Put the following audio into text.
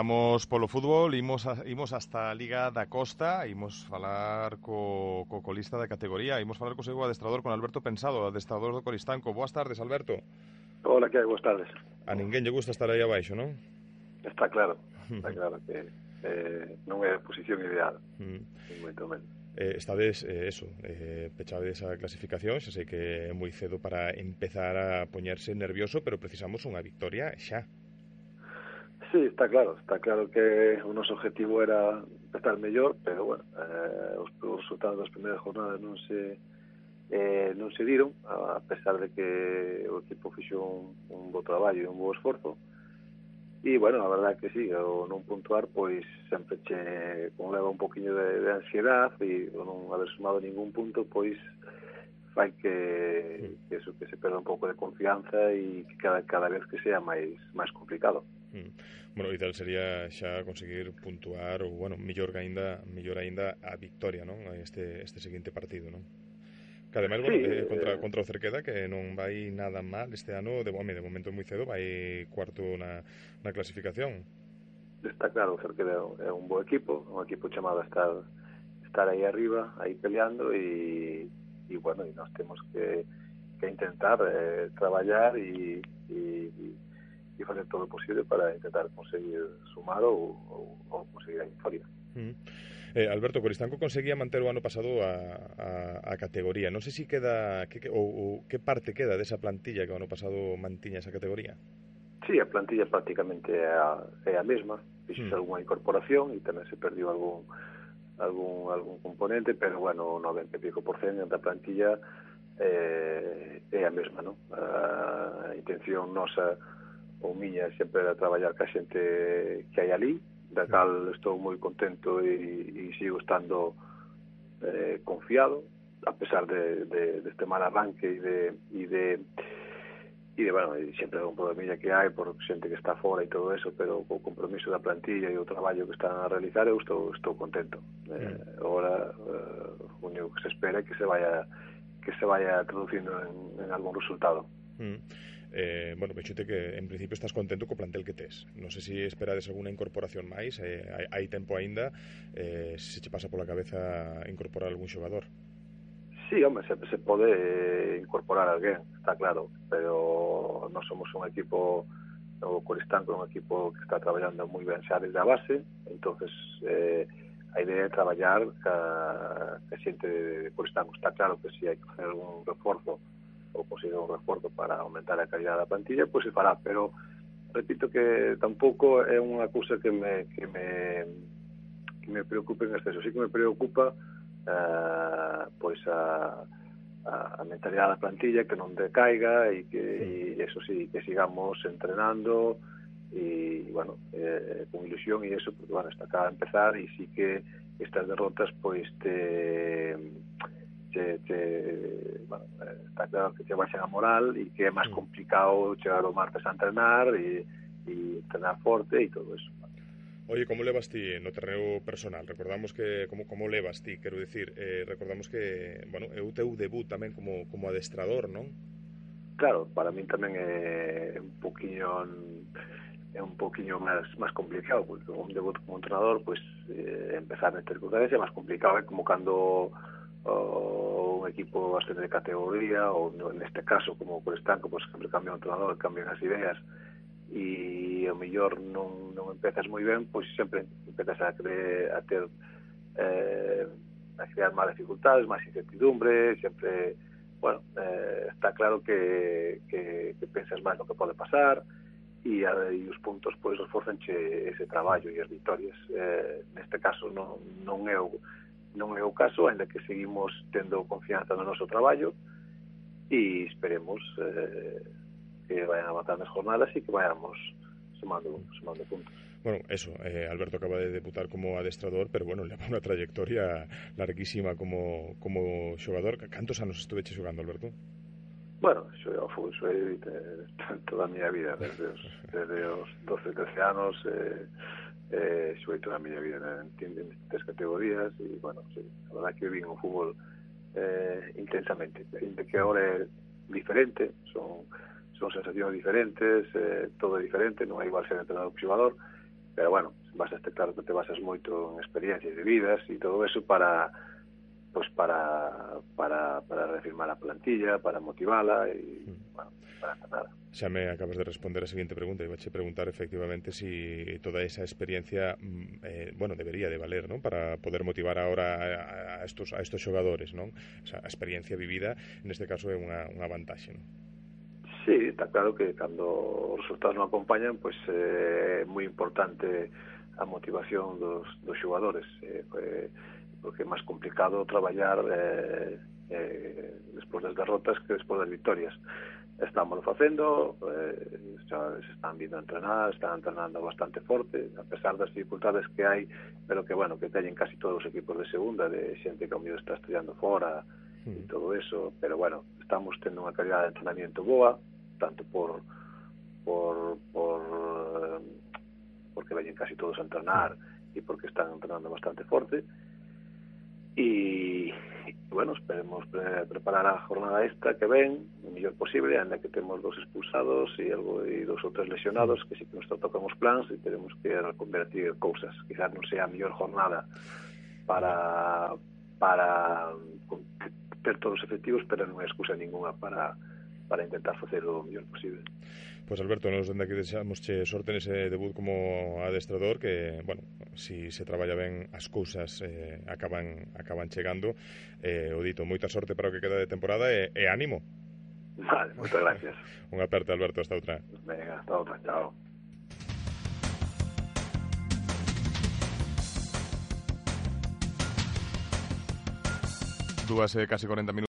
Pasamos polo fútbol, imos, a, imos hasta a Liga da Costa, imos falar co, co colista da categoría, imos falar co seu adestrador, con Alberto Pensado, adestrador do Coristanco. Boas tardes, Alberto. Hola, que hai? Boas tardes. A ninguén lle gusta estar aí abaixo, non? Está claro, está claro que eh, non é a posición ideal, mm. en momento menos. Eh, estades, eh, eso, eh, pechades a clasificación, xa sei que é moi cedo para empezar a poñerse nervioso, pero precisamos unha victoria xa. Sí, está claro, está claro que o noso objetivo era estar mellor, pero bueno, eh, os, os resultados das primeiras jornadas non se eh, non se diron, a pesar de que o equipo fixo un, un bo traballo e un bo esforzo. E, bueno, a verdad que sí, o non puntuar, pois, sempre che conleva un poquinho de, de ansiedad e o non haber sumado ningún punto, pois, fai que, que, eso, que se perda un pouco de confianza e que cada, cada vez que sea máis máis complicado. Mm. Bueno, o ideal sería xa conseguir puntuar ou, bueno, mellor aínda, mellor aínda a victoria, non? Este, este seguinte partido, non? Que ademais, bueno, sí, eh, contra, eh, contra o Cerqueda que non vai nada mal este ano, de, home, de momento moi cedo vai cuarto na, na clasificación. Está claro, o Cerqueda é un bo equipo, un equipo chamado a estar estar aí arriba, aí peleando e, e bueno, e nós temos que, que intentar eh, traballar e, e, y facer todo o posible para intentar conseguir sumar ou, ou, ou conseguir a victoria. Mm. Eh, Alberto Coristanco conseguía manter o ano pasado a, a, a categoría. Non sei se si queda que, que, ou, ou que parte queda desa plantilla que o ano pasado mantiña esa categoría. Sí, a plantilla prácticamente é a, é a mesma. Fixose mm. algunha incorporación e tamén se perdiu algún algún algún componente, pero bueno, o 90 e pico por cento da plantilla eh, é a mesma, non? A intención nosa ou miña sempre era traballar ca xente que hai ali, da cal estou moi contento e, e sigo estando eh, confiado, a pesar de, de, deste mal arranque e de, e de e de, bueno, sempre un problemilla que hai por xente que está fora e todo eso, pero o compromiso da plantilla e o traballo que están a realizar, eu estou, estou contento. Eh, agora, eh, o único que se espera é que se vaya que se vaya traducindo en, en algún resultado. Mm. Eh, bueno, me que en principio estás contento co plantel que tes. Non sei se si esperades alguna incorporación máis, eh, hai, hai tempo aínda, eh, se che pasa pola cabeza incorporar algún xogador. Sí, home, se, se pode eh, incorporar alguén, está claro, pero non somos un equipo o Coristanco é un equipo que está traballando moi ben xa desde a base, entonces eh, a idea é traballar ca, ca xente de Coristanco. está claro que si hai que facer un reforzo ou posible un reforzo para aumentar a calidad da plantilla, pois se fará, pero repito que tampouco é unha cousa que me, que me, que me preocupe en exceso. Sí que me preocupa eh, pois a, a, a mentalidade da plantilla que non decaiga e que sí. e eso sí, que sigamos entrenando e, bueno, eh, con ilusión e eso, porque, bueno, está acá a empezar e sí que estas derrotas, pois, te che, che, bueno, eh, está claro que che baixan a moral e que é máis complicado chegar o martes a entrenar e, e entrenar forte e todo eso. Oye, como levas ti no terreo personal? Recordamos que como como levas ti, quero dicir, eh, recordamos que, bueno, é o teu debut tamén como como adestrador, non? Claro, para min tamén é un poquinho é un poquinho máis máis complicado, porque un debut como entrenador, pois pues, eh, empezar a ter é máis complicado, é como cando o un equipo ascende de categoría ou neste caso como o Corestanco pois sempre cambia o entrenador, cambian as ideas e o mellor non, non empezas moi ben pois sempre empezas a, cre, a ter eh, a crear máis dificultades, máis incertidumbre sempre, bueno eh, está claro que, que, que pensas máis no que pode pasar e, a, e os puntos pois reforzanche ese traballo e as victorias. Eh, neste caso non, non é o non é o caso, ainda que seguimos tendo confianza no noso traballo e esperemos eh, que vayan avanzando as jornadas e que vayamos sumando, sumando puntos. Bueno, eso, eh, Alberto acaba de debutar como adestrador, pero bueno, leva unha trayectoria larguísima como, como xogador. Cantos anos estuveche xogando, Alberto? Bueno, xo ao fútbol xoei toda a miña vida, desde os, desde os 12, 13 anos, eh, eh, xoi toda a miña vida na, en tres categorías e, bueno, sí, a verdad que vivín o fútbol eh, intensamente. Ainda que agora é diferente son son sensacións diferentes eh, todo é diferente, non é igual ser entrenador que xogador pero bueno, vas a este claro que te basas moito en experiencias de vidas e todo eso para pues para, para, para reafirmar a plantilla, para motivala e, mm bueno, para nada. Xa me acabas de responder a seguinte pregunta. Iba a preguntar efectivamente si toda esa experiencia, mm, eh, bueno, debería de valer, ¿no? Para poder motivar ahora a, a estos a estos xogadores, non? O sea, a experiencia vivida, neste caso, é unha, unha vantaxe, non? Sí, está claro que cando os resultados non acompañan, pois pues, eh, é eh, moi importante a motivación dos, dos xogadores, eh, eh, porque é máis complicado traballar eh, eh, despois das derrotas que despois das victorias estamos facendo, eh, xa se están vindo a entrenar, están entrenando bastante forte, a pesar das dificultades que hai, pero que, bueno, que teñen casi todos os equipos de segunda, de xente que ao mellor está estudiando fora e hmm. todo eso, pero, bueno, estamos tendo unha calidad de entrenamiento boa, tanto por por por eh, porque veñen casi todos a entrenar hmm. e porque están entrenando bastante forte, e, bueno, esperemos pre preparar a jornada esta que ven o mellor posible, ainda que temos dos expulsados e algo e dos outros lesionados que si que nos tocamos plans e teremos que convertir cousas, quizás non sea a mellor jornada para para ter todos os efectivos, pero non é excusa ninguna para para intentar facer o mellor posible. Pois pues Alberto, nos dende aquí desexamos che sorte nese debut como adestrador que, bueno, si se traballa ben as cousas eh, acaban acaban chegando. Eh, o dito, moita sorte para o que queda de temporada e, e ánimo. Vale, moitas gracias. Un aperte, Alberto, hasta outra. Venga, hasta outra, chao. dúas e 40 minutos